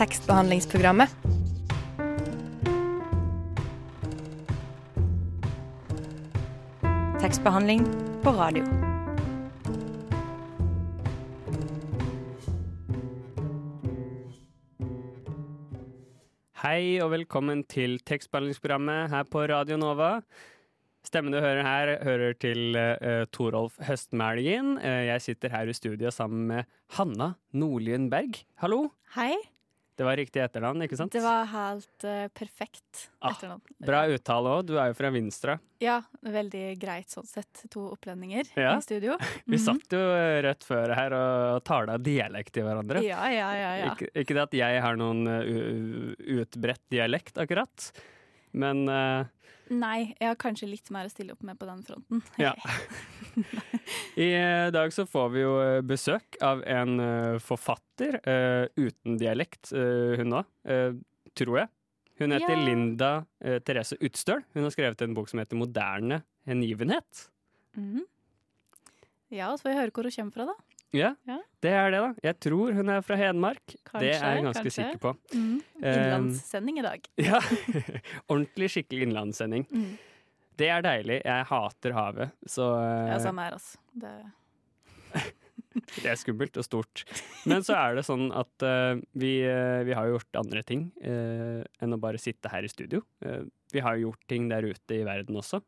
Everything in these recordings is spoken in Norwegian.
tekstbehandlingsprogrammet. Tekstbehandling på radio. Hei og velkommen til tekstbehandlingsprogrammet her på Radio Nova. Stemmen du hører her, hører til uh, Torolf Høstmælgen. Uh, jeg sitter her i studio sammen med Hanna Nordlien Berg. Hallo! Hei. Det var riktig etternavn, ikke sant? Det var helt uh, perfekt Ah. Bra uttale òg. Du er jo fra Vinstra. Ja, veldig greit sånn sett. To opplendinger Ja. i studio. Vi Mhm. satt jo eh, rett før her og tala dialekt i hverandre. Ja, ja, ja. ja. Ikke, ikke det at jeg har noen uh, utbredt dialekt, akkurat. Men uh, Nei, jeg har kanskje litt mer å stille opp med på den fronten. Ja. I eh, dag så får vi jo eh, besøk av en eh, forfatter uh, uten dialekt, uh, hun òg, tror jeg. Hun heter yeah. Linda Therese Utstøl. Hun har skrevet en bok som heter 'Moderne hengivenhet'. Mhm. Ja, så får jeg høre hvor hun kommer fra, da. Ja, det er det, da. Jeg tror hun er fra Hedmark. det er jeg ganske kanskje. sikker på. Mhm. Eh, Innlandssending i dag. Ja, Ordentlig skikkelig innlandssending. Mm. Det er deilig. Jeg hater havet, så eh, Ja, samme her, altså. Det... Det er skummelt og stort. Men så er det sånn at uh, vi, uh, vi har jo gjort andre ting uh, enn å bare sitte her i studio. Vi har jo gjort ting der ute i verden også.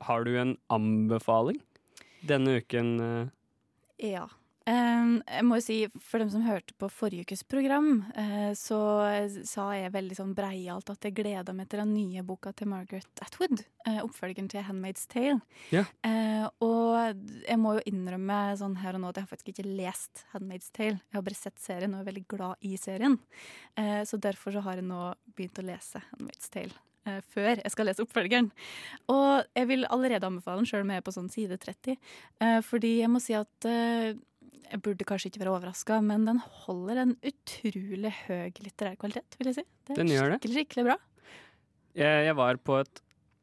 Har du en anbefaling denne uken? Ja. Em, jeg må jo si, For dem som hørte på forrige ukes program, eh, så sa jeg veldig sånn breialt at jeg gleda meg til den nye boka til Margaret Atwood. eh, oppfølgeren til 'Handmaid's Tale'. Ja. Eh, og jeg må jo innrømme sånn her og nå at jeg har faktisk ikke lest 'Handmaid's Tale'. Jeg har bare sett serien og er veldig glad i serien. Så derfor så har jeg nå begynt å lese 'Handmaid's Tale'. før jeg skal lese oppfølgeren. Og jeg vil allerede anbefale den, sjøl om jeg er på sånn side 30. Eh, fordi jeg må si at jeg burde kanskje ikke være overraska, men den holder en utrolig høy litterær kvalitet, vil jeg si. Det er Den gjør det. skikkelig, skikkelig bra. Jeg, jeg var på et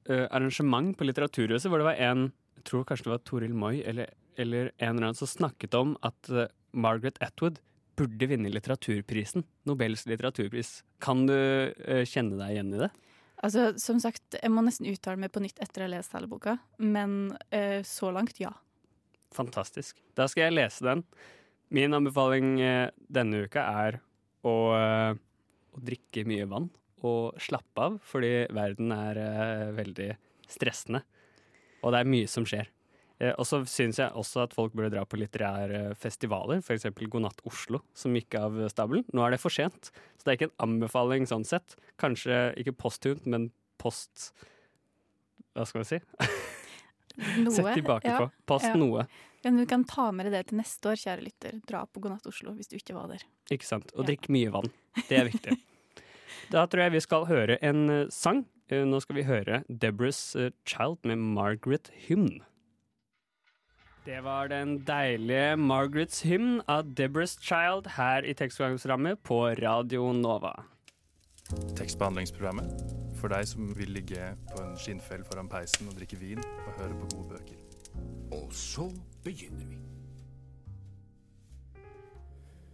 uh, arrangement på Litteraturhuset hvor det var en jeg tror kanskje det var Toril Moi eller, eller en eller annen som snakket om at uh, Margaret Atwood burde vinne litteraturprisen. Nobels litteraturpris. Kan du uh, kjenne deg igjen i det? Altså, som sagt, jeg må nesten uttale meg på nytt etter å ha lest hele boka, men så langt, ja. Fantastisk. Da skal jeg lese den. Min anbefaling eh, denne uka er å, eh, å drikke mye vann og slappe av, fordi verden er eh, veldig stressende. Og det er mye som skjer. Og så syns jeg også at folk burde dra på litterære festivaler, f.eks. God natt Oslo, som gikk av stabelen. Nå er det for sent, så det er ikke en anbefaling sånn sett. Kanskje ikke posthunt, men post... Hva skal vi si? Noe. Sett tilbake ja. på. Pass ja. noe. Men du kan ta med deg det til neste år, kjære lytter. Dra på God natt Oslo hvis du ikke var der. Ikke sant? Og Ja. drikk mye vann. Det er viktig. da tror jeg vi skal høre en eh, sang. Eh, nå skal vi høre Deborah's eh, Child med Margaret Hymn. Det var den deilige Margaret's Hymn av Deborah's Child her i tekstbehandlingsprogrammet på Radio Nova. Tekstbehandlingsprogrammet for deg som vil ligge på en skinnfell foran peisen og drikke vin og høre på gode bøker. Og så begynner vi.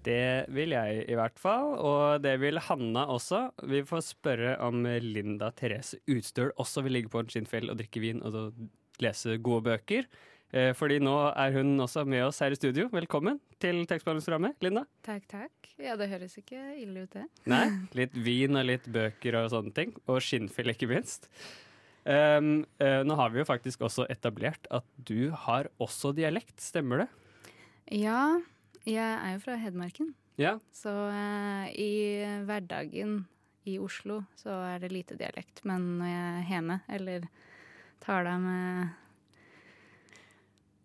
Det vil jeg i hvert fall, og det vil Hanna også. Vi får spørre om Linda Therese Utstøl også vil ligge på en skinnfell og drikke vin og lese gode bøker. Eh, Fordi nå er hun også med oss her i studio. Velkommen til tekstbehandlingsprogrammet, Linda. Takk, takk. Ja, det høres ikke ille ut, det. Nei, litt vin og litt bøker og sånne ting. Og skinnfyll, ikke minst. Um, uh, nå har vi jo faktisk også etablert at du har også dialekt, stemmer det? Ja, jeg er jo fra Hedmarken, Ja. så uh, i hverdagen i Oslo så er det lite dialekt. Men når jeg er hjemme eller taler med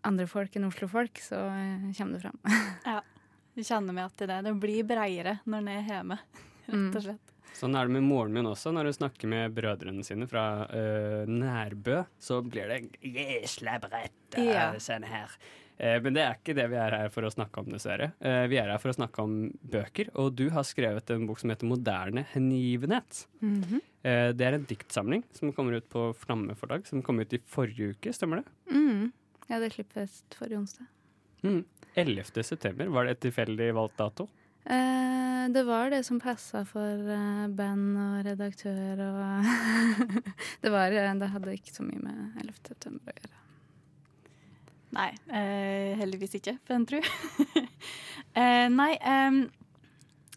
andre folk enn Oslo-folk, så eh, kommer det fram. Du kjenner meg at det, det blir breiere når en er hjemme, rett og slett. Sånn er det med moren min også. Når hun snakker med brødrene sine fra uh, Nærbø, så blir det 'jesla brett' øh, Ja. sånn her. Eh, men det er ikke det vi er her for å snakke om, dessverre. Eh, vi er her for å snakke om bøker, og du har skrevet en bok som heter 'Moderne hengivenhet'. Mhm. -hmm. det er en diktsamling som kommer ut på Flamme forlag, som kom ut i forrige uke, stemmer det? Mm. Ja, det klippet forrige onsdag. Mm. 11. september, var det et tilfeldig valgt dato? Eh, det var det som passa for eh, band og redaktør og det, var, eh, det hadde ikke så mye med 11. september å gjøre. Nei, eh, heldigvis ikke, for en tru. eh, nei,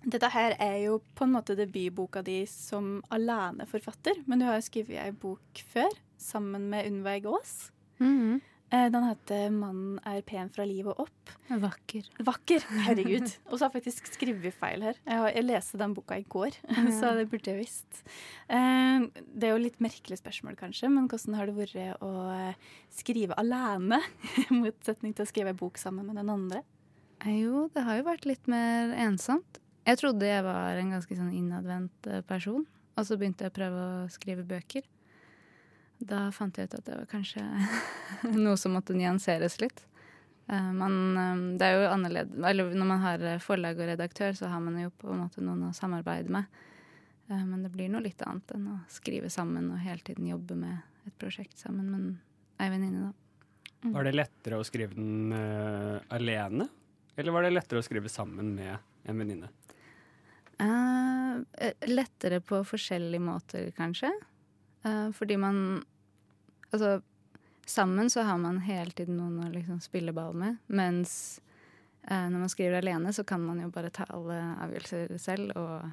dette her er jo på en måte debutboka di som aleneforfatter, men du har jo skrevet ei bok før, sammen med Unnveig Aas. Eh, den heter 'Mannen er pen fra livet opp'. Vakker. Vakker! Herregud. Og så har jeg faktisk skrevet feil her. Jeg, leste den boka i går, så det burde jeg visst. Eh, det er jo litt merkelig spørsmål, kanskje, men hvordan har det vært å eh, skrive alene, i motsetning til å skrive bok sammen med den andre? Eh, Jo, det har jo vært litt mer ensomt. Jeg trodde jeg var en ganske sånn innadvendt eh, person, og så begynte jeg å prøve å skrive bøker. Da fant jeg ut at det var kanskje noe som måtte nyanseres litt. Men Man, eh, det er jo annerledes Eller når man har eh, forlag og redaktør, så har man jo på en måte noen å samarbeide med. Eh, Men det blir noe litt annet enn å skrive sammen og hele tiden jobbe med et prosjekt sammen. Men ei venninne, da. Var det lettere å skrive den uh, alene, eller var det lettere å skrive sammen med en venninne? Eh, eh, lettere på forskjellige måter, kanskje. Uh, fordi man Altså, sammen så har man hele tiden noen å liksom spille ball med. Mens eh, når man skriver alene, så kan man jo bare ta alle avgjørelser selv og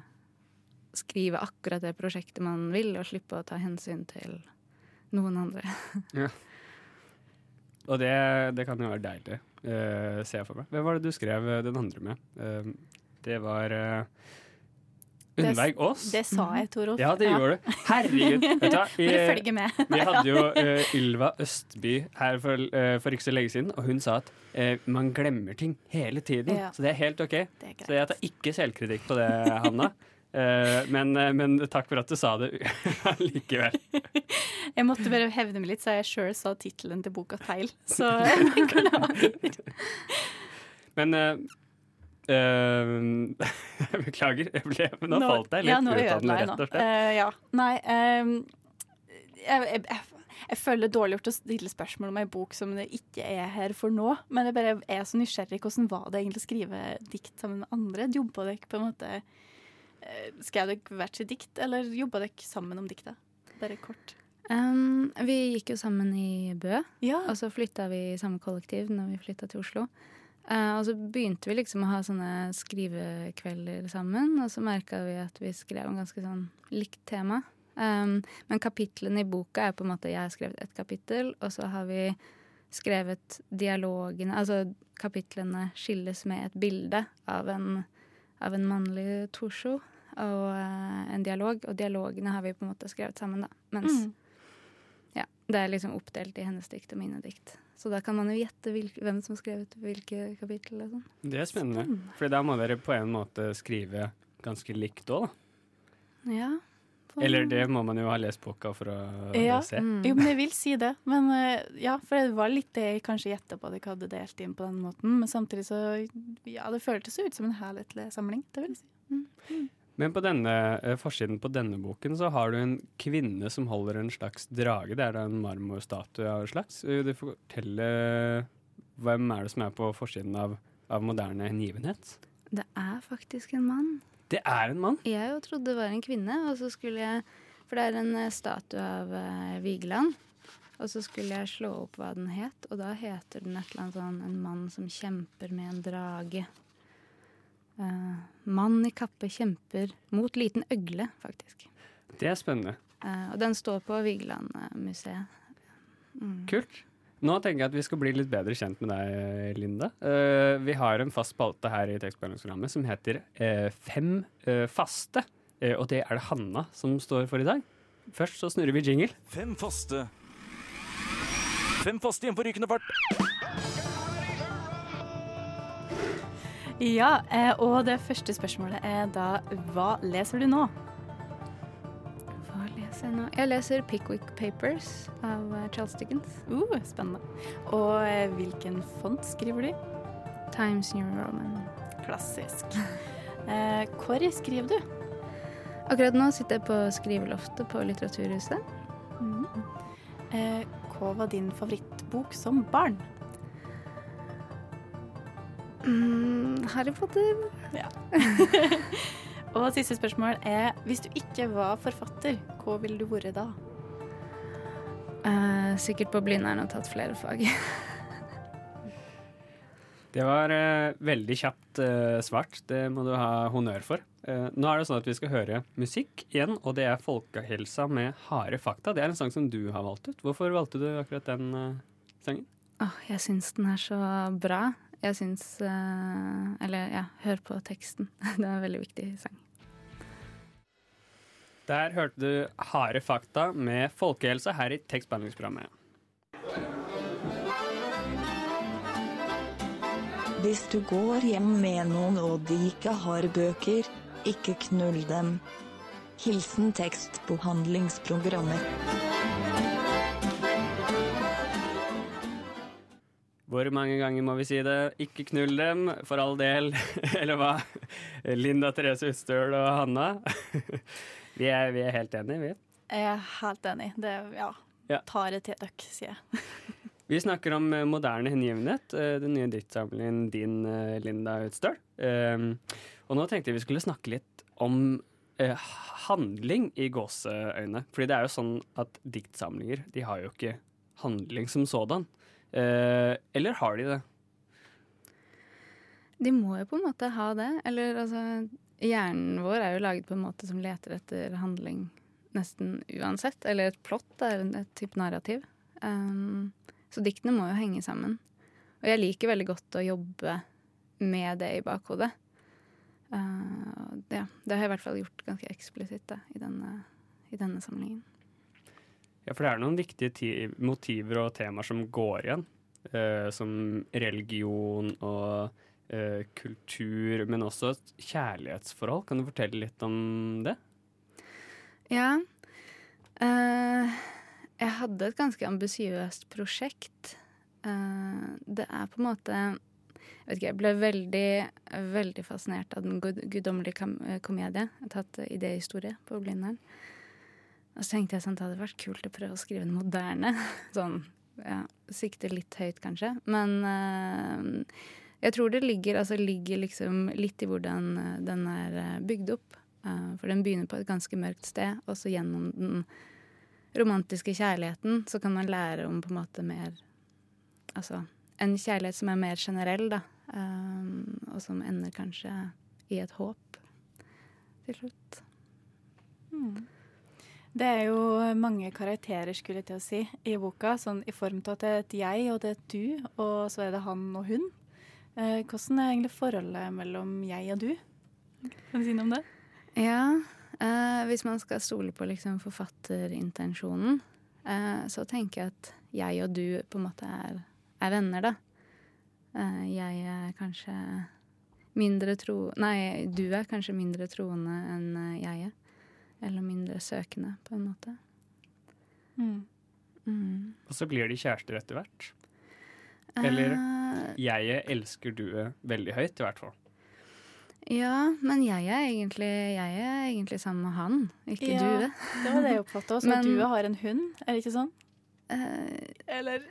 skrive akkurat det prosjektet man vil, og slippe å ta hensyn til noen andre. ja. Og det, det kan jo være deilig, uh, ser jeg for meg. Hvem var det du skrev eh, den andre med? Uh, det var uh, Unnveig Aas. Det sa jeg, Torolf. Ja, det gjorde du. Herregud. Vet du hva? Vi, følge med. vi hadde jo uh, Ylva Østby her for, uh, for ikke så lenge siden, og hun sa at uh, man glemmer ting hele tiden. Ja. Så det er helt OK. Er. Så jeg tar ikke selvkritikk på det, Hanna. Men, men takk for at du sa det likevel. Jeg måtte bare hevne meg litt, så jeg sjøl sa tittelen til boka feil. Så jeg beklager. Men jeg beklager, jeg ble, men nå, falt jeg litt ja, ut av den, rett og nå. slett. Uh, ja. Nei ehm, jeg, jeg, jeg, jeg føler det dårlig gjort å stille spørsmål om ei bok som det ikke er her for nå. Men jeg bare er så nysgjerrig. Hvordan var det egentlig å skrive dikt sammen med andre? Jobba dere på en måte eh, Skrev dere hvert sitt dikt, eller jobba dere sammen om diktet? Bare kort. Um, vi gikk jo sammen i Bø. Ja. Og så flytta vi i samme kollektiv når vi flytta til Oslo. Eh, og så begynte vi liksom å ha sånne skrivekvelder sammen, og så merka vi at vi skrev om ganske sånn likt tema. Um, men kapitlene i boka er på en måte Jeg har skrevet ett kapittel, og så har vi skrevet dialogene Altså kapitlene skilles med et bilde av en, av en mannlig torso og uh, en dialog, og dialogene har vi på en måte skrevet sammen, da. Mens Mm. Ja, det er liksom oppdelt i hennes dikt og mine dikt. Så da kan man jo gjette hvem som har skrevet hvilke kapittel. og sånn. Det er spennende, for da må dere på en måte skrive ganske likt òg, da. Ja. på- Eller det må man jo ha lest boka for å Ja. se. Mm. Jo, men jeg vil si det. Men eh, ja, for det var litt det jeg kanskje gjetta på at jeg hadde delt inn på den måten. Men samtidig så Ja, det føltes ut som en helhetlig samling. Det vil jeg si. Men på denne eh, forsiden på denne boken så har du en kvinne som holder en slags drage. Det er da en marmorstatue av en slags. Du fortelle hvem er det som er på forsiden av, av moderne hengivenhet? Det er faktisk en mann. Det er en mann! Jeg jo trodde det var en kvinne, og så skulle jeg For det er en eh, statue av uh, Vigeland. Og så skulle jeg slå opp hva den het, og da heter den et eller annet sånn En mann som kjemper med en drage. Eh, mann i kappe kjemper mot liten øgle, faktisk. Det er spennende. Uh, og den står på Vigelandmuseet. Mm. Kult. Nå tenker jeg at vi skal bli litt bedre kjent med deg, Linda. Uh, vi har en fast spalte her i tekstbehandlingsprogrammet som heter eh, Fem faste. Og det er det Hanna som står for i dag. Først så snurrer vi jingle. Fem faste. Fem faste igjen på rykende fart. Ja, eh, og det første spørsmålet er da hva leser du nå? Hva leser jeg nå? Jeg leser Pickwick Papers av eh, Charles Dickens. Uh, spennende. Og eh, hvilken font skriver du? Times New Roman. Klassisk. Hvor skriver du? Akkurat nå sitter jeg på skriveloftet på Litteraturhuset. Mm. hva var din favorittbok som barn? Mm, Harry Potter. Og siste spørsmål er hvis du ikke var forfatter, hva ville du vært da? Eh, sikkert på Blindern og tatt flere fag. Det var eh, veldig kjapt eh, svart. Det må du ha honnør for. Eh, nå er det sånn at vi skal høre musikk igjen, og det er Folkehelsa med Harde fakta. Det er en sang som du har valgt ut. Hvorfor valgte du akkurat den eh, sangen? Åh, jeg syns den er så bra. Jeg syns eh, Eller ja, hør på teksten. Det er en veldig viktig sang. Der hørte du Harde fakta med folkehelse her i tekstbehandlingsprogrammet. Hvis du går hjem med noen og de ikke har bøker, ikke knull dem. Hilsen tekstbehandlingsprogrammet. Hvor mange ganger må vi si det? Ikke knull dem, for all del. Eller hva? Linda Therese Ustøl og Hanna. Vi er, vi er helt enige, vi. Jeg er helt enig. Det ja, Ja. tar det til dere, sier jeg. Vi snakker om eh, moderne hengivenhet, eh, den nye diktsamlingen din, eh, Linda Utstøl. Um, og nå tenkte jeg vi skulle snakke litt om handling i gåseøyne. Fordi det er jo sånn at diktsamlinger, de har jo ikke handling som sådan. Eh, eller har de det? De må jo på en måte ha det. Eller altså Hjernen vår er jo laget på en måte som leter etter handling nesten uansett. Eller et plott er et type narrativ. Um, så diktene må jo henge sammen. Og jeg liker veldig godt å jobbe med det i bakhodet. Uh, ja, det har jeg i hvert fall gjort ganske eksplisitt da, i, denne, i denne samlingen. Ja, for det er noen viktige ti motiver og temaer som går igjen. Uh, som religion og uh, kultur, men også et kjærlighetsforhold. Kan du fortelle litt om det? Ja. Uh, jeg hadde et ganske ambisiøst prosjekt. Det er på en måte Jeg vet ikke, jeg ble veldig, veldig fascinert av Den gud- guddommelige komedie. Jeg har tatt idéhistorie på Blindern. Og så tenkte jeg sånn, det hadde vært kult å prøve å skrive en moderne. Sånn, ja, Sikte litt høyt, kanskje. Men uh, jeg tror det ligger, altså, ligger liksom litt i hvordan eh, den er eh, bygd opp. Uh, for den begynner på et ganske mørkt sted, og så gjennom den romantiske kjærligheten så kan man lære om på en måte mer Altså en kjærlighet som er mer generell, da. Um, og som ender kanskje i et håp til slutt. Det er jo mange karakterer, skulle jeg til å si, i boka. Sånn i form av at det er et jeg og det er et du, og så er det han og hun. Eh, hvordan er egentlig forholdet mellom jeg og du? Kan du si noe om det? Ja, eh, hvis man skal stole på liksom forfatterintensjonen, eh, så tenker jeg at jeg og du på en måte er, er venner, da. Eh, jeg er kanskje mindre tro... Nei, du er kanskje mindre troende enn eh, jeg er. Eller mindre søkende, på en måte. Mm. Og så blir de kjærester etter hvert. Eller uh, jeg elsker du veldig høyt, i hvert fall. ja, men jeg er egentlig, jeg er egentlig sammen med han, ikke Ja. du. Det var det jeg oppfatta også. Men- at du har en hund, er det ikke sånn? Uh, Eller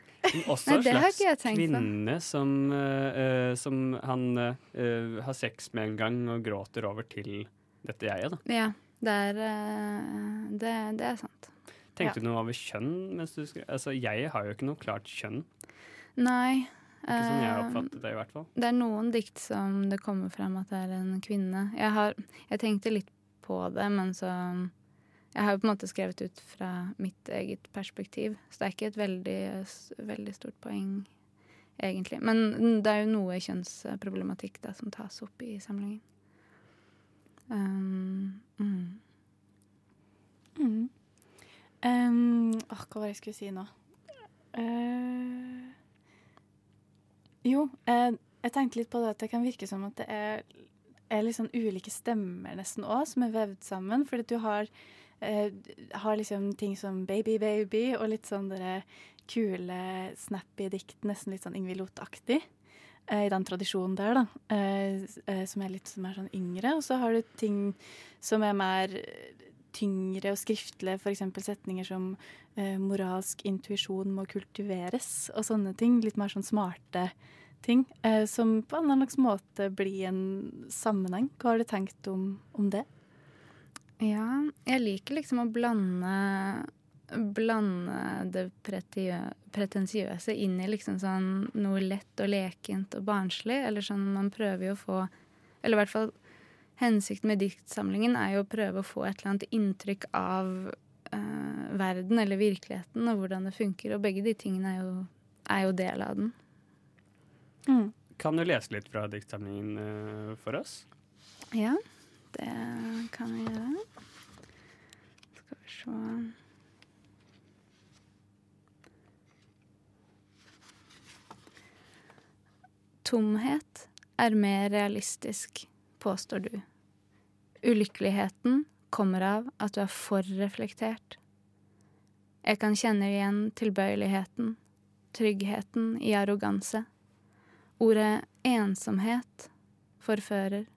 også en det har slags kvinne som, eh, eh, som han eh, har sex med en gang og gråter over til dette jeget. da. ja, det er, eh, det, det er sant. Tenkte du noe over kjønn? Altså, Jeg har jo ikke noe klart kjønn. Nei. Ikke som jeg har oppfattet det, i hvert fall. Det er noen dikt som det kommer frem at det er en kvinne. Jeg, har, jeg tenkte litt på det, men så Jeg har jo på en måte skrevet ut fra mitt eget perspektiv, så det er ikke et veldig, veldig stort poeng, egentlig. Men det er jo noe kjønnsproblematikk da, som tas opp i samlingen. Um, mm. Um, oh, hva var det jeg skulle si nå? Uh, jo, uh, jeg tenkte litt på det at det kan virke som at det er, er litt sånn ulike stemmer nesten òg, som er vevd sammen. Fordi at du har, uh, har liksom ting som Baby Baby og litt sånn dere kule, snappy dikt, nesten litt sånn Ingvild Loth-aktig. Eh, I den tradisjonen der, da. eh, eh, som er litt som er sånn yngre. Og så har du ting som er mer tyngre og skriftlige, f.eks. setninger som 'moralsk intuisjon må kultiveres' og sånne ting. Litt mer sånn smarte ting som på en slags måte blir en sammenheng. Hva har du tenkt om, om det? Ja, jeg liker liksom å blande Blande det pretio- pretensiøse inn i liksom sånn noe lett og lekent og barnslig. Eller sånn man prøver jo å få Eller i hvert fall hensikten med diktsamlingen er jo å prøve å få et eller annet inntrykk av eh, verden eller virkeligheten og hvordan det funker. Og begge de tingene er jo, er jo del av den. Kan du lese litt fra diktsamlingen eh, for oss? Ja, det kan vi gjøre. Skal vi se Tomhet er mer realistisk, påstår du. Ulykkeligheten kommer av at du er for reflektert. Jeg kan kjenne igjen tilbøyeligheten, tryggheten i arroganse. Ordet ensomhet forfører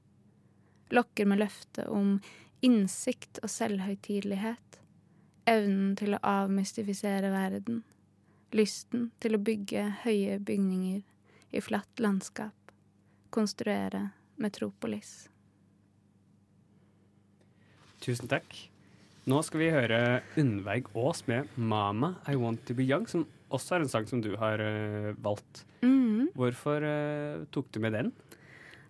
lokker med løftet om innsikt og selvhøytidelighet, evnen til å avmystifisere verden, lysten til å bygge høye bygninger i flatt landskap, konstruere metropolis. Tusen takk. Nå skal vi høre Unnveig Aas med 'Mama I Want To Be Young', som også er en sang som du har uh, valgt. Hvorfor uh, tok du med den?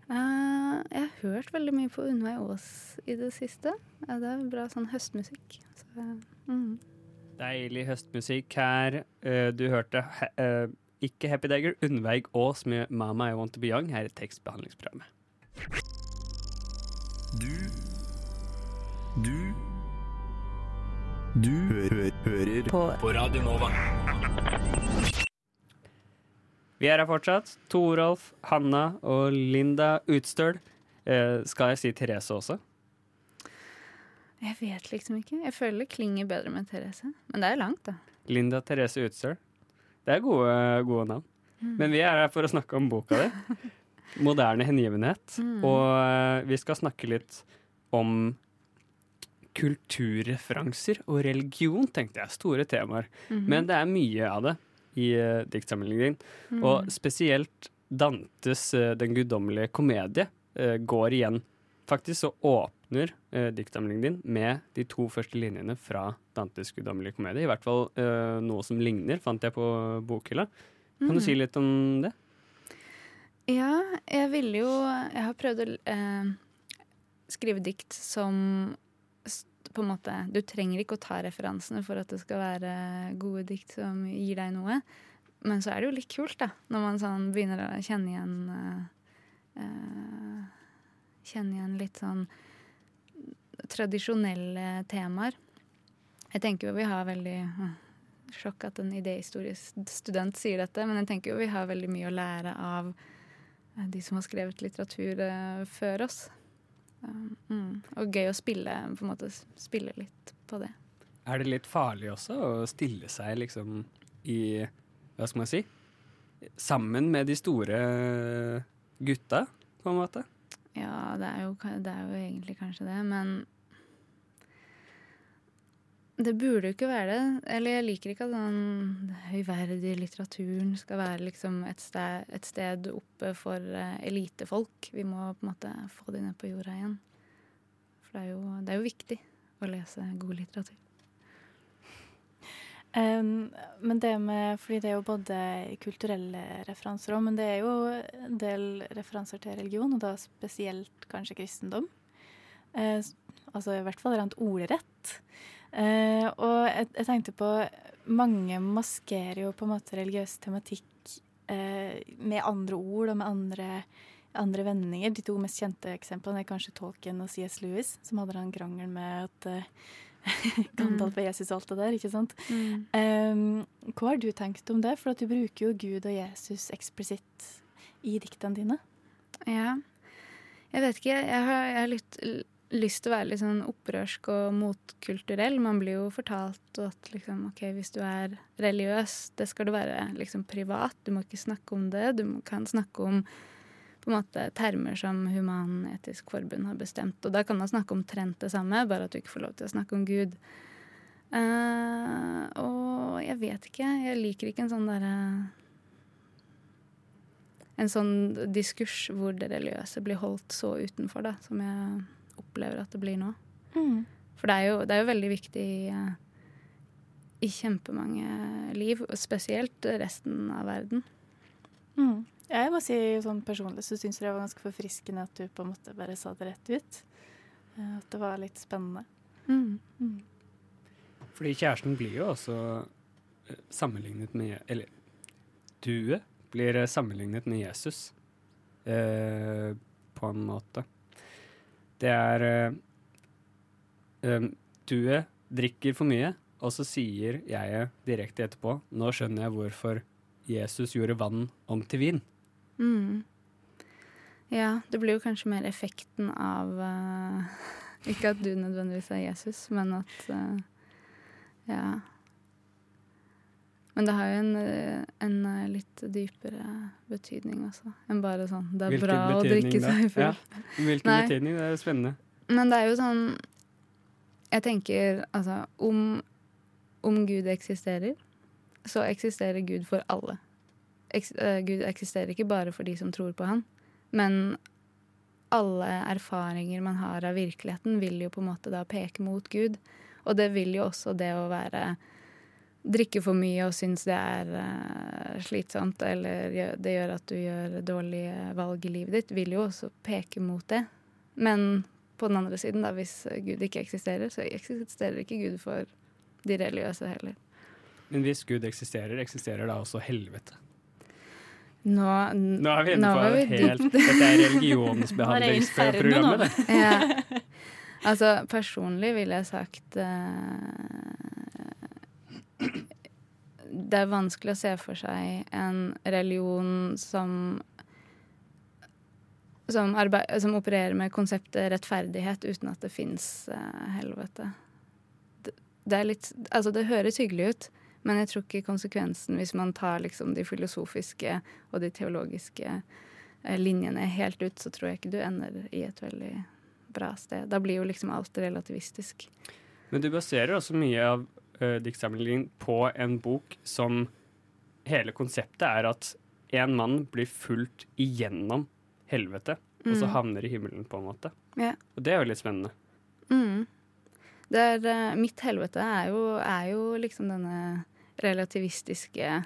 Uh, jeg har hørt veldig mye på Unnveig Aas i det siste. Ja, det er bra sånn høstmusikk. Så, mm. Deilig høstmusikk her. Du hørte ikke Happy Dagger, Unnveig Aas med 'Mama I Want To Be Young' her i tekstbehandlingsprogrammet. Du Du Du hø hører På på Radio Nova. Vi er her fortsatt. Torolf, Hanna og Linda Utstøl. Eh, skal jeg si Therese også? Jeg vet liksom ikke. Jeg føler det klinger bedre med Therese. Men det er langt, da. Linda Therese Utstøl. Det er gode, gode navn. Men vi er her for å snakke om boka di. 'Moderne hengivenhet'. Og eh, vi skal snakke litt om kulturreferanser og religion, tenkte jeg. Store temaer. Men det er mye av det i uh, diktsamlingen din. Og spesielt Dantes uh, 'Den guddommelige komedie' uh, går igjen. Faktisk så åpner eh, diktsamlingen din med de to første linjene fra Dantes guddommelige komedie. I hvert fall eh, noe som ligner, fant jeg på bokhylla. Kan du si litt om det? Ja, jeg ville jo Jeg har prøvd å eh, skrive dikt som på en måte Du trenger ikke å ta referansene for at det skal være gode dikt som gir deg noe. Men så er det jo litt kult, da, når man sånn begynner å kjenne igjen eh, eh, Kjenne igjen litt sånn tradisjonelle temaer. Jeg tenker jo vi har veldig eh, Sjokk at en idéhistoriestudent sier dette, men jeg tenker jo vi har veldig mye å lære av eh, de som har skrevet litteratur eh, før oss. Um, mm. Og gøy å spille, på en måte, spille litt på det. Er det litt farlig også å stille seg liksom i Hva skal man si? Sammen med de store gutta, på en måte? Ja, det er jo, det er jo egentlig kanskje det, men det burde jo ikke være det. Eller jeg liker ikke at den høyverdige litteraturen skal være liksom et sted, et sted oppe for eh, elitefolk. Vi må på en måte få de ned på jorda igjen. For det er jo, det er jo viktig å lese god litteratur. Um, men det med, fordi det er jo både kulturelle referanser òg, men det er jo en del referanser til religion, og da spesielt kanskje kristendom. Uh, altså i hvert fall rent ordrett. Eh, og jeg, jeg tenkte på Mange maskerer jo på en måte religiøs tematikk eh, med andre ord og med andre, andre vendinger. De to mest kjente eksemplene er kanskje Tolkien og C.S. Lewis, som hadde den krangelen med at eh, Gandalf og Jesus og alt det der, ikke sant? Um, hva har du tenkt om det? For at du bruker jo Gud og Jesus eksplisitt i diktene dine. Ja. Jeg vet ikke. Jeg har, jeg har litt l- lyst til å være litt sånn opprørsk og motkulturell. Man blir jo fortalt at liksom, ok, hvis du er religiøs, det skal du være liksom privat. Du må ikke snakke om det. Du kan snakke om på en måte termer som Human-Etisk Forbund har bestemt. Og da kan man snakke omtrent det samme, bare at du ikke får lov til å snakke om Gud. Uh, og jeg vet ikke. Jeg liker ikke en sånn derre en sånn diskurs hvor det religiøse blir holdt så utenfor, da, som jeg opplever at det blir nå. Mm. For det er jo, det er jo veldig viktig i, eh, i kjempemange liv, og spesielt resten av verden. Mm. Jeg må si sånn personlig så syns jeg det var ganske forfriskende at du på en måte bare sa det rett ut. Eh, At det var litt spennende. Mm. Mm. Fordi kjæresten blir jo også eh, sammenlignet med Eller duet blir sammenlignet med Jesus, eh, på en måte. Det er uh, em, drikker for mye, og så sier jeg direkte etterpå Nå skjønner jeg hvorfor Jesus gjorde vann om til vin. Mm. Ja, det blir jo kanskje mer effekten av uh, Ikke at du nødvendigvis er Jesus, men at uh, Ja. Men det har jo en, eh, en eh, litt dypere betydning også, enn bare sånn Det er Hvilken bra å drikke seg full. Ja, hvilken Nei. betydning? Det er jo spennende. Men det er jo sånn Jeg tenker altså om, om Gud eksisterer, så eksisterer Gud for alle. Eks, uh, Gud eksisterer ikke bare for de som tror på han, men alle erfaringer man har av virkeligheten, vil jo på en måte da peke mot Gud. Og det vil jo også det å være Drikke for mye og synes det er eh, slitsomt, eller det gjør at du gjør dårlige valg i livet ditt, vil jo også peke mot det. Men på den andre siden, da, hvis Gud ikke eksisterer, så eksisterer ikke Gud for de religiøse heller. Men hvis Gud eksisterer, eksisterer da også helvete? Nå, Nå er vi inne på vi helt. Dette er religionsbehandlingsprogrammet, ja. Altså, personlig ville jeg sagt eh, Det er vanskelig å se for seg en religion som som, arbeid, som opererer med konseptet rettferdighet uten at det fins helvete. Det, det er litt Altså, det høres hyggelig ut, men jeg tror ikke konsekvensen hvis man tar liksom de filosofiske og de teologiske eh, linjene helt ut, så tror jeg ikke du ender i et veldig bra sted. Da blir jo liksom alt relativistisk. Men du baserer også mye av uh, diktsamlingen på en bok som hele konseptet er at en mann blir fulgt igjennom helvete, og så Mm. havner i himmelen, på en måte. Ja. Og det er jo litt spennende. Mm. Er, eh, mitt helvete er jo, er jo liksom denne relativistiske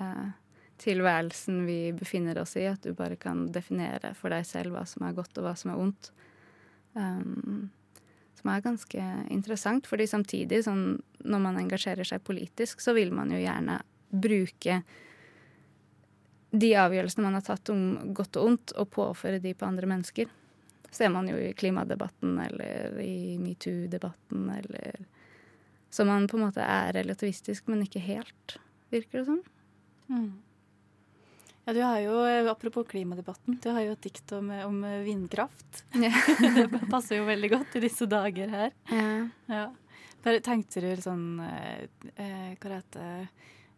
uh, tilværelsen vi befinner oss i. At du bare kan definere for deg selv hva som er godt og hva som er ondt. Um, som er ganske interessant, fordi samtidig, sånn, når man engasjerer seg politisk, så vil man jo gjerne bruke de avgjørelsene man har tatt om godt og ondt, og påføre de på andre mennesker ser man jo i klimadebatten eller i metoo-debatten eller Så man på en måte er relativistisk, men ikke helt, virker det som. Mm. Ja, du har jo, eh, Apropos klimadebatten, du har jo et dikt om, om vindkraft. Ja. det passer jo veldig godt i disse dager her. Ja. Ja. Bare tenkte du sånn eh, eh, Hva heter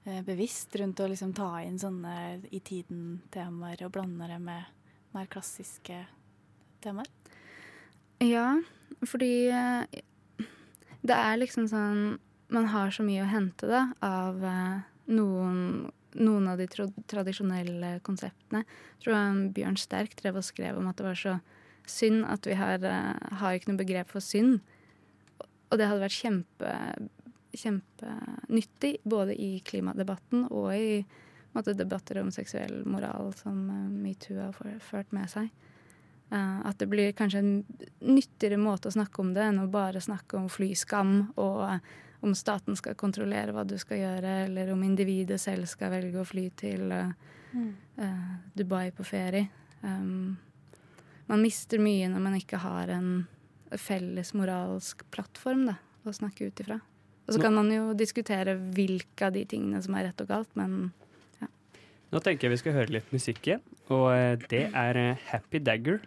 eh, Bevisst rundt å liksom ta inn sånne i tiden-temaer og blande det med mer klassiske temaer? Ja, fordi eh, det er liksom sånn Man har så mye å hente da av eh, noen, noen av de tradisjonelle konseptene. Jeg tror Bjørn Sterk drev og skrev om at det var så synd at vi har, eh, har ikke noe begrep for synd. Og det hadde vært kjempe, kjempenyttig både i klimadebatten og i måte, debatter om seksuell moral som eh, metoo har ført med seg. Eh, at det blir kanskje en nyttigere måte å snakke om det enn å bare snakke om flyskam og om staten skal kontrollere hva du skal gjøre, eller om individet selv skal velge å fly til mm. uh, Dubai på ferie. Um, man mister mye når man ikke har en felles moralsk plattform da, å snakke ut ifra. Og så kan man jo diskutere hvilke av de tingene som er rett og galt, men Nå tenker jeg vi skal høre litt musikk igjen, og eh, det er Happy Dagger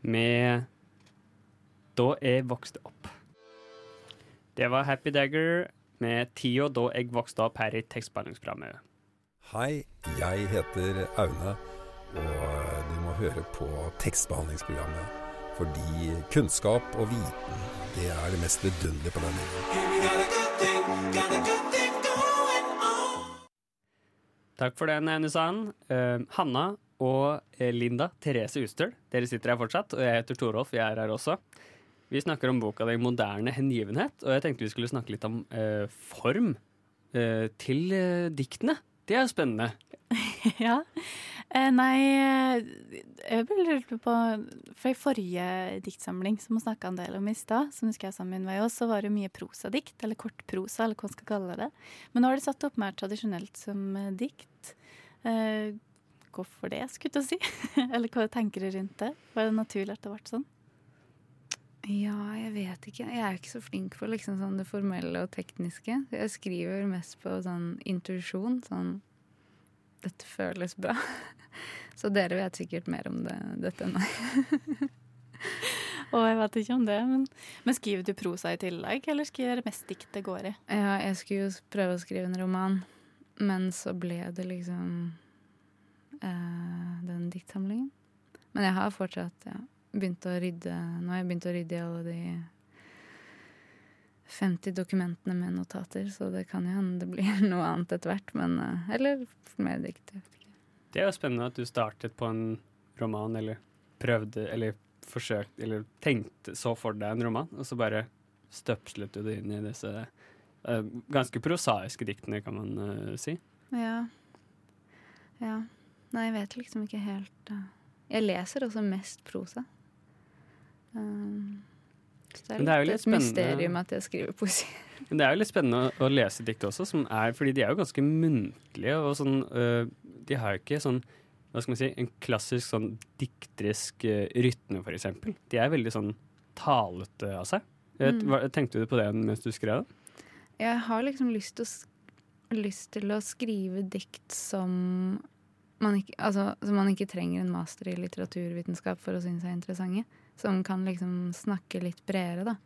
med Da jeg vokste opp. Det var Happy Dagger med tida da jeg vokste opp her i tekstbehandlingsprogrammet. Hei, jeg heter Aune, og du må høre på tekstbehandlingsprogrammet. Fordi kunnskap og viten, det er det mest vidunderlige på denne jorden. Takk for den, Aune Sand. Eh, Hanna og Linda Therese Ustøl. Dere sitter her fortsatt, og jeg heter Torolf. Jeg er her også. Vi snakker om boka di 'Moderne hengivenhet', og jeg tenkte vi skulle snakke litt om eh, form eh, til eh, diktene. Det er spennende. ja. Eh, nei, eh, jeg ble lurt på For i forrige diktsamling, som vi snakka en del om i stad, som husker jeg sammen med oss, så var det mye prosadikt, eller kortprosa, eller hva man skal kalle det. Men nå har det satt opp mer tradisjonelt som eh, dikt. Eh, hvorfor det, skulle jeg si? eller hva tenker du rundt det? Var det naturlig at det ble sånn? Ja, jeg vet ikke. Jeg er ikke så flink på liksom sånn det formelle og tekniske. Jeg skriver mest på sånn intuisjon. Sånn Dette føles bra. Så dere vet sikkert mer om det, dette enn meg. Og jeg vet ikke om det, men, men skriver du prosa i tillegg, eller skriver det mest dikt det går i? Ja, jeg skulle jo prøve å skrive en roman, men så ble det liksom eh, den diktsamlingen. Men jeg har fortsatt ja, begynt å rydde Nå har jeg begynt å rydde i alle de 50 dokumentene med notater, så det kan jo hende det blir noe annet etter hvert. Men, eh, eller mer dikt. Det er jo spennende at du startet på en roman, eller prøvde, eller forsøkte, eller tenkte, så for deg en roman, og så bare støpslet du det inn i disse uh, ganske prosaiske diktene, kan man uh, si. Ja. ja. Nei, jeg vet liksom ikke helt uh. Jeg leser også mest prosa. Um, så det er, det er litt et spennende- mysterium at jeg skriver poesi. Men det er jo litt spennende å, lese dikt også, som er, fordi de er jo ganske muntlige. og sånn, øh, De har jo ikke sånn hva skal man si, en klassisk sånn dikterisk øh, rytme, eksempel. De er veldig sånn talete av seg. Jeg vet- Mm. hva- Tenkte du på det mens du skrev det? Jeg har liksom lyst til å, lyst til å skrive dikt som man, ikke, altså, som man ikke trenger en master i litteraturvitenskap for å synes er interessante. Som kan liksom snakke litt bredere, da.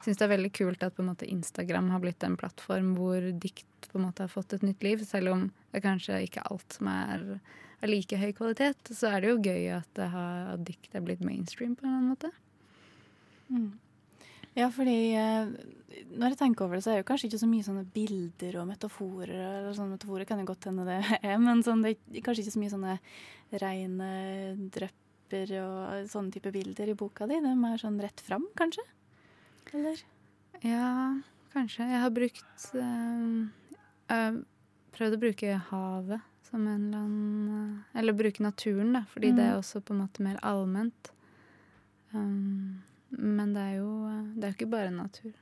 Syns det er veldig kult at måte Instagram har blitt en plattform hvor dikt på en måte har fått et nytt liv. Selv om det kanskje ikke alt som er av like høy kvalitet, så er det jo gøy at, har, at dikt er blitt mainstream på en annen måte. Mm. Ja, fordi eh, når jeg tenker over det, så er det kanskje ikke så mye sånne bilder og metaforer. eller sånne Metaforer kan jo godt hende det er, men sånn, det er kanskje ikke så mye sånne rene drypper og sånne type bilder i boka di. De er sånn rett fram, kanskje? Eller? Ja, kanskje. Jeg har brukt øh, har prøvd å bruke havet som en eller annen eh, Eller bruke naturen, da, fordi det er Mm. også på en måte mer allment. Um, men det er jo eh, Det er jo ikke bare natur.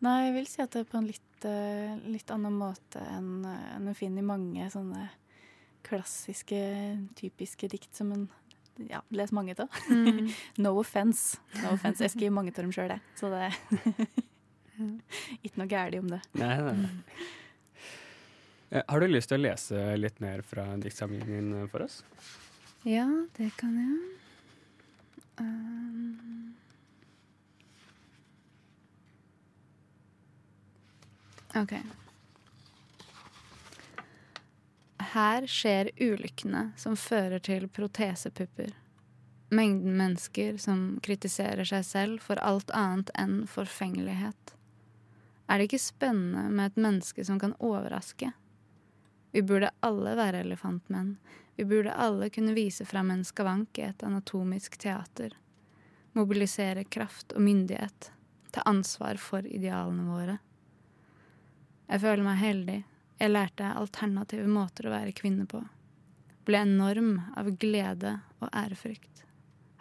Nei, jeg vil si at det er på en litt, eh, litt annen måte enn en en finner i mange sånne klassiske, typiske dikt som en ja, les mange av. Mm. no offense. No offense. Jeg skriver mange av dem sjøl, jeg. Så det ikke noe galt om det. Nei, nei, nei. Eh, Har du lyst til å lese litt mer fra diktsamlingen din for oss? Ja, det kan jeg. Um, OK. Her skjer ulykkene som fører til protesepupper. Mengden mennesker som kritiserer seg selv for alt annet enn forfengelighet. Er det ikke spennende med et menneske som kan overraske? Vi burde alle være elefantmenn. Vi burde alle kunne vise fram en skavank i et anatomisk teater. Mobilisere kraft og myndighet. Ta ansvar for idealene våre. Jeg føler meg heldig. Jeg lærte alternative måter å være kvinne på. Ble enorm av glede og ærefrykt.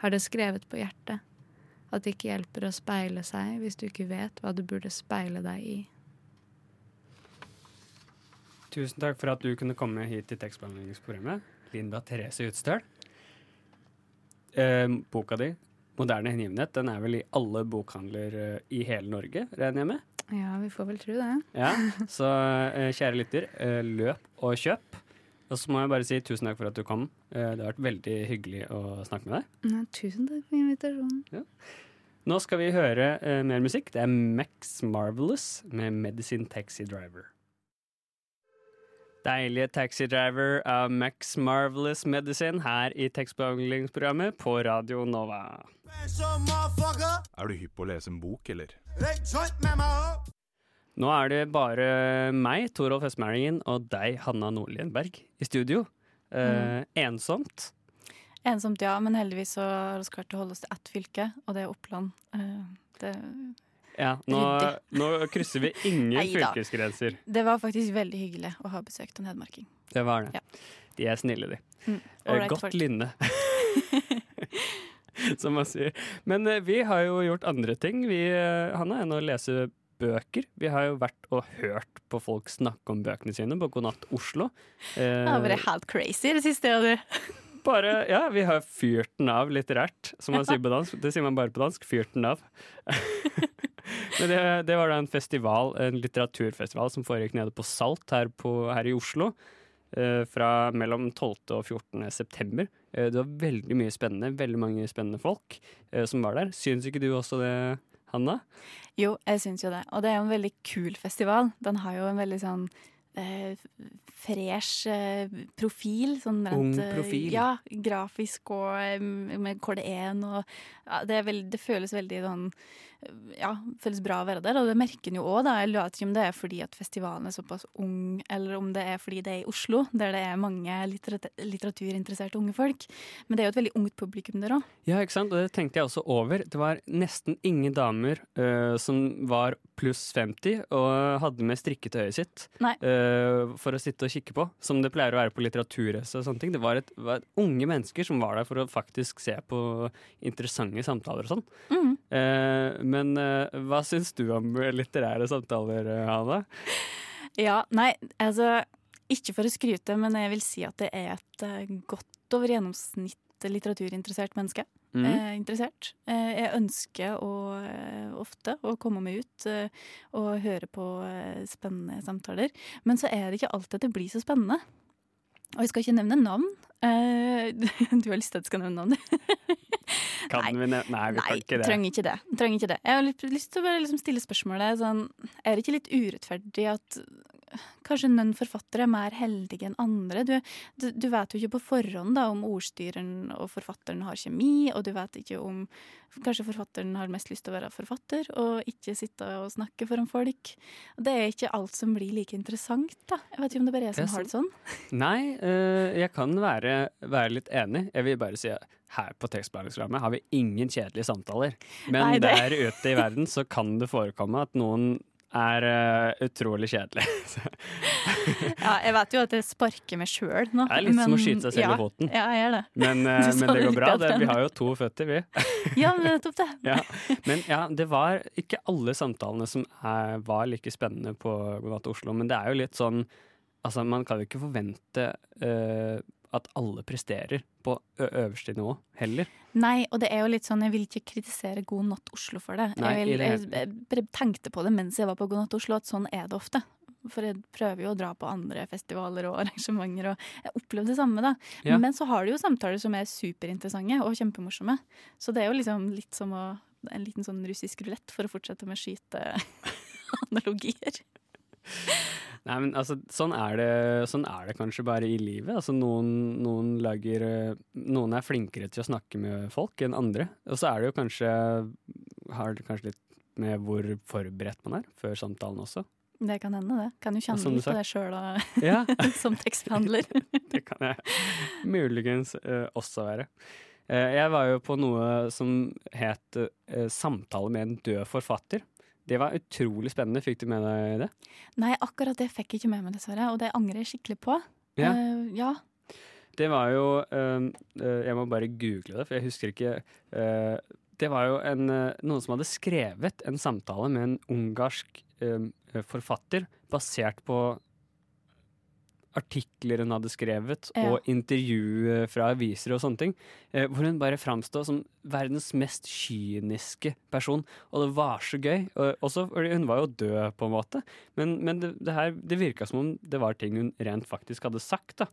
Har det skrevet på hjertet at det ikke hjelper å speile seg hvis du ikke vet hva du burde speile deg i. Tusen takk for at du kunne komme hit til tekstbehandlingsprogrammet. Linda Therese Utstøl. Eh, boka di, 'Moderne hengivenhet', den er vel i alle bokhandler eh, i hele Norge, regner jeg med? Ja, vi får vel tro det. Ja, Så eh, kjære lytter, eh, løp og kjøp. Og så må jeg bare si tusen takk for at du kom. Eh, det har vært veldig hyggelig å snakke med deg. Ja, tusen takk for invitasjonen. Nå skal vi høre mer musikk. Det er Max Marvelous med 'Medicine Taxi Driver'. Deilige Taxi Driver av Max Marvelous Medicine her i tekstbehandlingsprogrammet på Radio Nova. Er du hypp på å lese en bok, eller? Nå er det bare meg, Torolf Høstmælingen, og deg, Hanna Nordlienberg, i studio. Eh, Ensomt. Ensomt, ja, men heldigvis så har vi klart å holde oss til ett fylke, og det er Oppland. Eh, Det, Ja, nå, nå krysser vi ingen Neida. fylkesgrenser. det var faktisk veldig hyggelig å ha besøkt en hedmarking. Det var det. Ja. De er snille, de. Mm. Right, Godt folk. lynne. Som man sier. Men eh, vi har jo gjort andre ting, vi, eh, Hanna, enn å lese bøker. Vi har jo vært og hørt på folk snakke om bøkene sine på God natt Oslo. Eh, Det har vært helt crazy det siste. året. bare, ja, vi har fyrt den av litterært, som man sier på dansk. Det sier man bare på dansk. Fyrt den av. Men det, det var da en festival, en litteraturfestival som foregikk nede på Salt her, på, her i Oslo. eh, fra mellom 12. og 14. september. Eh, det var veldig mye spennende, veldig mange spennende folk eh, som var der. Syns ikke du også det, Hanna? Jo, jeg syns jo det. Og det er jo en veldig kul festival. Den har jo en veldig sånn eh, fresh eh, profil. Sånn rent, Ung profil. Ja, grafisk og med KD1 og ja, det, er veld, det føles veldig sånn ja, føles bra å være der, og det merker en jo òg. Jeg lurer ikke om det er fordi at festivalen er såpass ung, eller om det er fordi det er i Oslo, der det er mange litterat litteraturinteresserte unge folk. Men det er jo et veldig ungt publikum der òg. Ja, ikke sant? Og det tenkte jeg også over. Det var nesten ingen damer uh, som var pluss 50 og hadde med strikketøyet sitt eh, for å sitte og kikke på, som det pleier å være på litteraturreise og sånne ting. Det var, et, var unge mennesker som var der for å faktisk se på interessante samtaler og sånn. Mm. Eh, men eh, hva syns du om litterære samtaler, eh, Hanna? Ja, nei, altså Ikke for å skryte, men jeg vil si at det er et eh, godt over gjennomsnitt litteraturinteressert menneske. Mm. Eh, interessert. Eh, jeg ønsker å, ofte å komme meg ut eh, og høre på spennende samtaler. Men så er det ikke alltid det blir så spennende. Og jeg skal ikke nevne navn. Uh, du har lyst til at jeg skal nevne navn? Kan vi nevne Nei, vi Nei, kan ikke det. trenger ikke det. Trenger ikke det. Jeg har litt lyst til å bare liksom stille spørsmålet sånn Er det ikke litt urettferdig at kanskje noen forfattere er mer heldige enn andre? Du, du, du vet jo ikke på forhånd da, om ordstyreren og forfatteren har kjemi, og du vet ikke om Kanskje forfatteren har mest lyst til å være forfatter og ikke sitte og snakke foran folk. Det er ikke alt som blir like interessant, da. Jeg vet ikke om det bare er jeg som har det sånn. Nei, øh, jeg kan være, være litt enig. Jeg vil bare si at her på tekstbehandlingsprogrammet har vi ingen kjedelige samtaler. Men Nei, der ute i verden så kan det forekomme at noen er uh, utrolig kjedelig. Ja, jeg vet jo at jeg sparker meg sjøl nå. Det er litt som å skyte seg selv i ja, foten. Ja, jeg gjør det. Men, uh, Du men det det går bra. Det, vi har jo to føtter, vi. Ja, men nettopp det. Ja. Men ja, det var ikke alle samtalene som er, var like spennende på God Oslo. Men det er jo litt sånn Altså, man kan jo ikke forvente eh, at alle presterer på øverste nivå heller. Nei, og det er jo litt sånn, jeg vil ikke kritisere God natt Oslo for det. Nei, jeg, vil, det jeg, tenkte på det mens jeg var på God natt Oslo, at sånn er det ofte. For jeg prøver jo å dra på andre festivaler og arrangementer, og jeg opplevde det samme, da. Ja. Men så har du jo samtaler som er superinteressante og kjempemorsomme. Så det er jo liksom litt som å en liten sånn russisk rulett for å fortsette med skyteanalogier. Nei, men altså, sånn er, det, sånn er det kanskje bare i livet. Altså, noen, noen lager eh, Noen er flinkere til å snakke med folk enn andre. Og så er det jo kanskje Har det kanskje litt med hvor forberedt man er før samtalen også. Det kan hende, det. Kan jo kjenne litt på det sjøl Ja. som tekstbehandler. Det kan jeg muligens uh, også være. Uh, jeg var jo på noe som het uh, Samtale med en død forfatter. Det var utrolig spennende. Fikk du med deg det? Nei, akkurat det fikk jeg ikke med meg, dessverre. Og det angrer jeg skikkelig på. Ja. Uh, ja. Det var jo eh, Jeg må bare google det, for jeg husker ikke Uh, Det var jo en, noen som hadde skrevet en samtale med en ungarsk forfatter basert på artikler hun hadde skrevet, Ja. og intervju fra aviser og sånne ting. eh, hvor hun bare framstod som verdens mest kyniske person. Og det var så gøy. Og, også fordi hun var jo død, på en måte. Men, men det, det, her, det virka som om det var ting hun rent faktisk hadde sagt. da.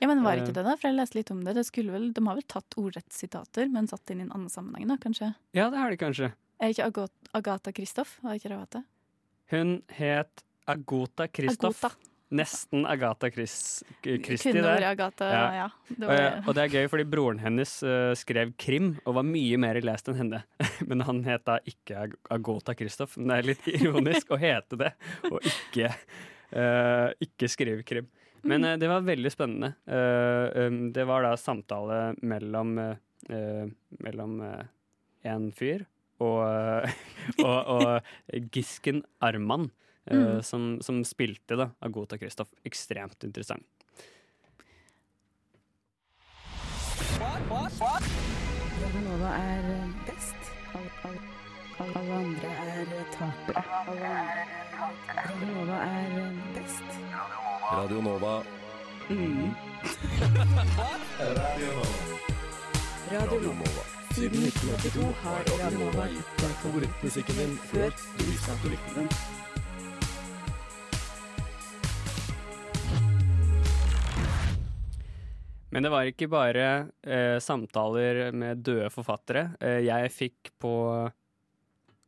ja, men var Eh. ikke det, da? For jeg leste litt om det. det vel, de har vel tatt ordrett sitater, men satt inn i en annen sammenheng, da, kanskje? Ja, det har de kanskje. Er ikke Agatha Kristoff? Var ikke det hun het? Hun het Agota Kristoff. Nesten Agatha Chris, Christie Kunne der. Agatha, ja. Det Og, var, eh, og det er gøy, fordi broren hennes eh, skrev krim og var mye mer lest enn henne. Men han het da ikke Ag Agota Kristoff. Men det er litt ironisk å hete det, og ikke, uh, ikke skrive krim. Men uh, det var veldig spennende. Uh, um, det var da samtale mellom eh, eh, mellom eh, en fyr og, eh, og, og Gisken Arman, eh, Mm. som, som spilte da Agota Kristoff. Ekstremt interessant. Radio Nova er best. Alle, alle, alle andre er tapere. Radio Nova er best. Radio Nova. Radio Nova. Siden 1982 har Radio Nova gitt deg favorittmusikken din før du visste at du likte den. Men det var ikke bare eh, samtaler med døde forfattere. Eh, jeg fikk på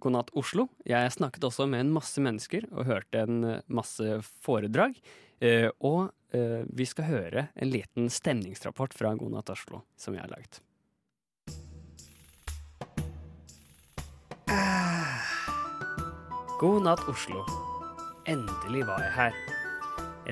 God natt Oslo. Jeg snakket også med en masse mennesker og hørte en eh, masse foredrag. Eh, og eh, vi skal høre en liten stemningsrapport fra God natt Oslo som jeg har laget. God natt Oslo. Endelig var jeg her.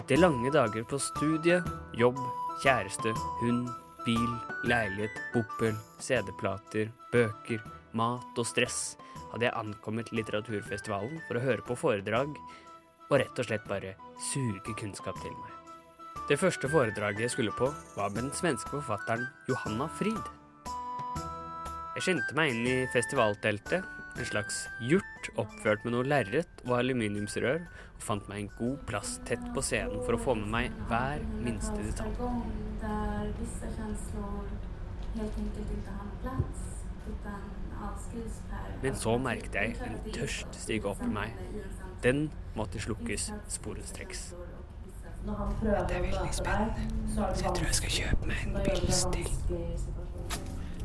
Etter lange dager på studie, jobb, kjæreste, hund, bil, leilighet, boppel, CD-plater, bøker, mat og stress hadde jeg ankommet litteraturfestivalen for å høre på foredrag og rett og slett bare suge kunnskap til meg. Det første foredraget jeg skulle på, var med den svenske forfatteren Johanna Frid. Jeg skyndte meg inn i festivalteltet, en slags hjort oppført med noe lerret og aluminiumsrør, og fant meg en god plass tett på scenen for å få med meg hver minste detalj. där vissa känslor helt enkelt inte har någon plats utan avskrivs per... Men så merket jeg en tørst stige opp i meg. Den måtte slukkes sporenstreks. Det er veldig spennende. Så jeg tror jeg skal kjøpe meg en pils til.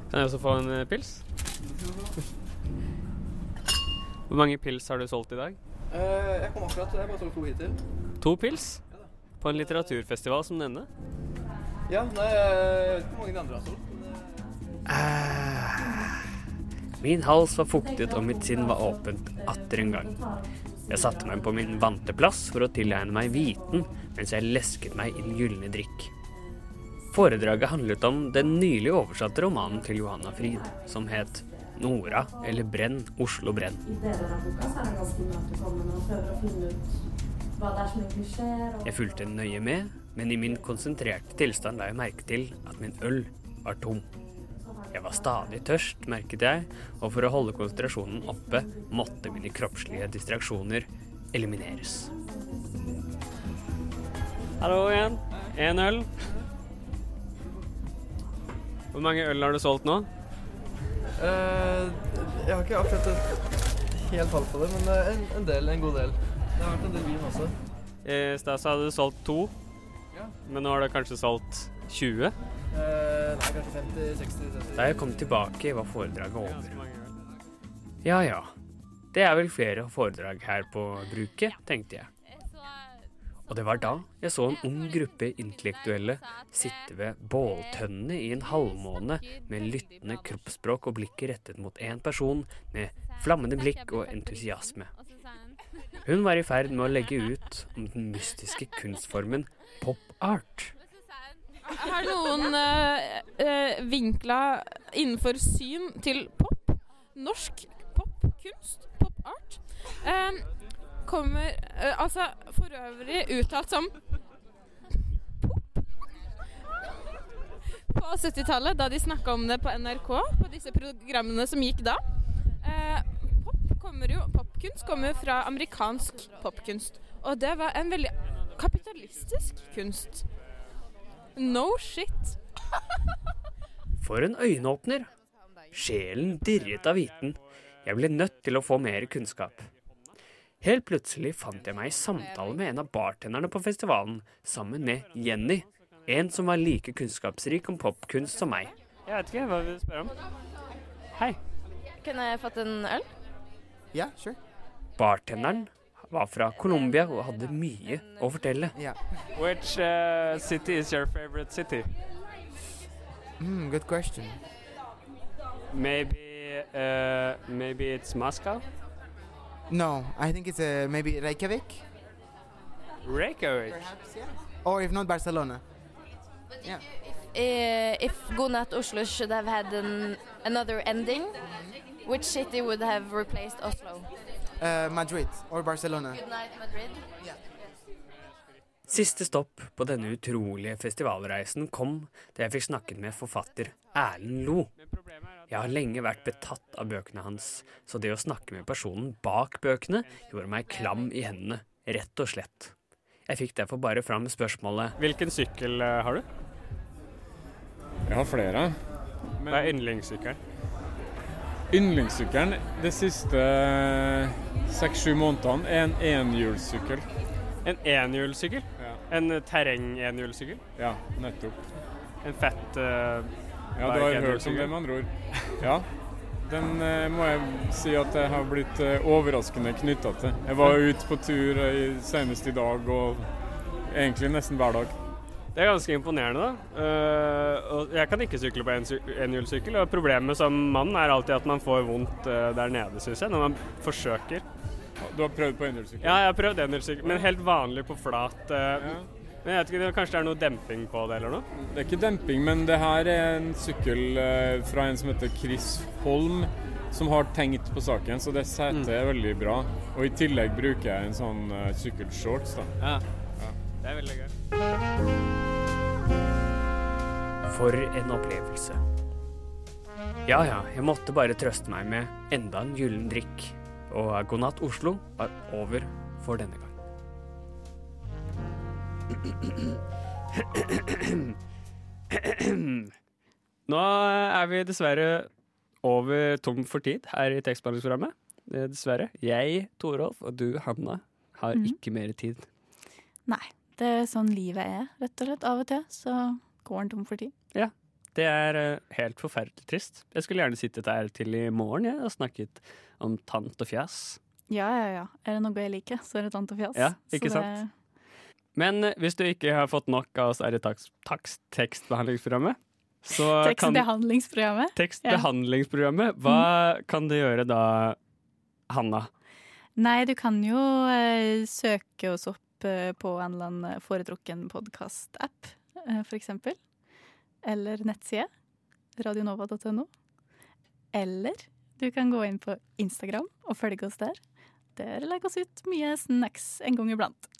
Kan jeg også få en eh, pils? Hvor mange pils har du solgt i dag? Eh, jeg kom akkurat, jeg har bare solgt to hittil. To pils? På en litteraturfestival som denne? Ja, nei, jeg vet ikke hvor mange de andre har solgt. men, eh, Min hals var fuktet og mitt sinn var åpent atter en gang. Jeg satte meg på min vante plass for å tilegne meg viten mens jeg lesket meg i den gylne drikk. Foredraget handlet om den nylig oversatte romanen til Johanna Frid, som het Nora eller Brenn, Oslo Brenn. I deler av boka så er han ganske imøtekommende og prøver å finne ut hva det er som egentlig skjer. Og Jeg fulgte nøye med, men i min konsentrerte tilstand la jeg merke til at min øl var tom. Jeg var stadig tørst, merket jeg, og for å holde konsentrasjonen oppe måtte mine kroppslige distraksjoner elimineres. Hallo igjen. Én øl. Hvor mange øl har du solgt nå? Eh, jeg har ikke akkurat et helt tall på det, men eh, en, en del, en god del. Det har vært en del vin også. I stad så hadde du solgt to, Ja. men nå har du kanskje solgt 20? Uh, nei, kanskje 50, 60, 70. Da jeg kom tilbake, var foredraget over. Ja ja. Det er vel flere foredrag her på bruket, tenkte jeg. Og det var da jeg så en ung gruppe intellektuelle sitte ved båltønnene i en halvmåne med lyttende kroppsspråk og blikket rettet mot én person med flammende blikk og entusiasme. Hun var i ferd med å legge ut om den mystiske kunstformen pop art. Har noen øh, vinkla innenfor syn til pop, norsk popkunst, pop art, eh, kommer eh, altså for øvrig uttalt som. På 70-tallet, da de snakka om det på NRK, på disse programmene som gikk da. Eh, pop kommer jo, popkunst kommer fra amerikansk popkunst. Og det var en veldig kapitalistisk kunst. No shit. For en øyenåpner! Sjelen dirret av viten. Jeg ble nødt til å få mer kunnskap. Helt plutselig fant jeg meg i samtale med en av bartenderne på festivalen, sammen med Jenny, en som var like kunnskapsrik om popkunst som meg. Jeg vet ikke, hva vil du spørre om? Hei. Kunne jeg fått en øl? Ja, sure. Bartenderen var fra Colombia og hadde mye å fortelle. Which uh, city is your favorite city? Mm, good question. Maybe, uh, maybe it's Moscow? No, I think it's uh, maybe Reykjavik. Reykjavik? Perhaps, yeah. Or if not, Barcelona. Yeah. Uh, if Gunat Oslo should have had an, another ending, which city would have replaced Oslo? Uh, Madrid or Barcelona. Good night, Madrid. Siste stopp på denne utrolige festivalreisen kom da jeg fikk snakket med forfatter Erlend Lo. Jeg har lenge vært betatt av bøkene hans, så det å snakke med personen bak bøkene gjorde meg klam i hendene, rett og slett. Jeg fikk derfor bare fram spørsmålet Hvilken sykkel eh, har du? Jeg har flere. Hva er yndlingssykkelen? Yndlingssykkelen de siste seks-sju månedene er en enhjulssykkel. En enhjulssykkel? En eh, terreng-enhjulssykkel? Ja, nettopp. En fett uh, Ja, du har hørt om det, med andre ord. Ja. Den eh, må jeg si at jeg har blitt eh, overraskende knytta til. Jeg var ute på tur eh, senest i dag, og egentlig nesten hver dag. Det er ganske imponerende, og jeg kan ikke sykle på enhjulssykkel, en og problemet som mann er alltid at man får vondt uh, der nede, syns jeg, når man forsøker. Du har prøvd på enhjulssykkel? Ja, jeg har prøvd enhjulssykkel, men helt vanlig på flat. eh, Men jeg vet ikke, det- Kanskje det er noe demping på det, eller noe? Det er ikke demping, men det her er en sykkel eh, fra en som heter Chris Holm, som har tenkt på saken, så det setet er veldig bra. Og i tillegg bruker jeg en sånn uh, sykkelshorts, da. Ja. Det er veldig gøy. For en opplevelse. Ja ja, jeg måtte bare trøste meg med enda en gyllen drikk, og God natt Oslo var over for denne gang. Nå er vi dessverre over tom for tid her i tekstbehandlingsprogrammet. Eh, Dessverre. Jeg, Torolf, og du, Hanna, har mm. ikke mer tid. Nei, det er sånn livet er, rett og slett. Av og til så går en tom for tid. Ja. Det er eh, helt forferdelig trist. Jeg skulle gjerne sittet her til i morgen ja, og snakket om tant og fjas. Ja, ja, ja. Er det noe jeg liker, så er det tant og fjas. Ja, ikke Så det- sant? Men eh, hvis du ikke har fått nok av oss her i tekstbehandlingsprogrammet, så Tekstbehandlingsprogrammet. Tekstbehandlingsprogrammet, hva kan du gjøre da, Hanna? Nei, du kan jo eh, søke oss opp eh, på en eller annen foretrukken podkast-app, eh, for eksempel. Eller nettside. Radionova.no. Eller du kan gå inn på Instagram og følge oss der. Der legger oss ut mye snacks en gang iblant.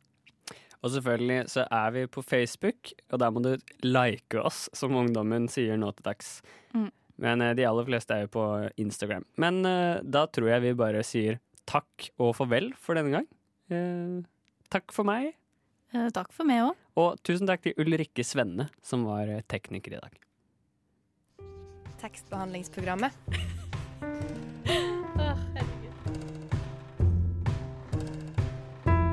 Og selvfølgelig så er vi på Facebook, og der må du like oss, som ungdommen sier nå til dags. Mm. Men eh, de aller fleste er jo på Instagram. Men uh, da tror jeg vi bare sier takk og farvel for denne gang. Uh, takk for meg. Uh, takk for meg òg. Og tusen takk til Ulrikke Svenne, som var tekniker i dag. Tekstbehandlingsprogrammet.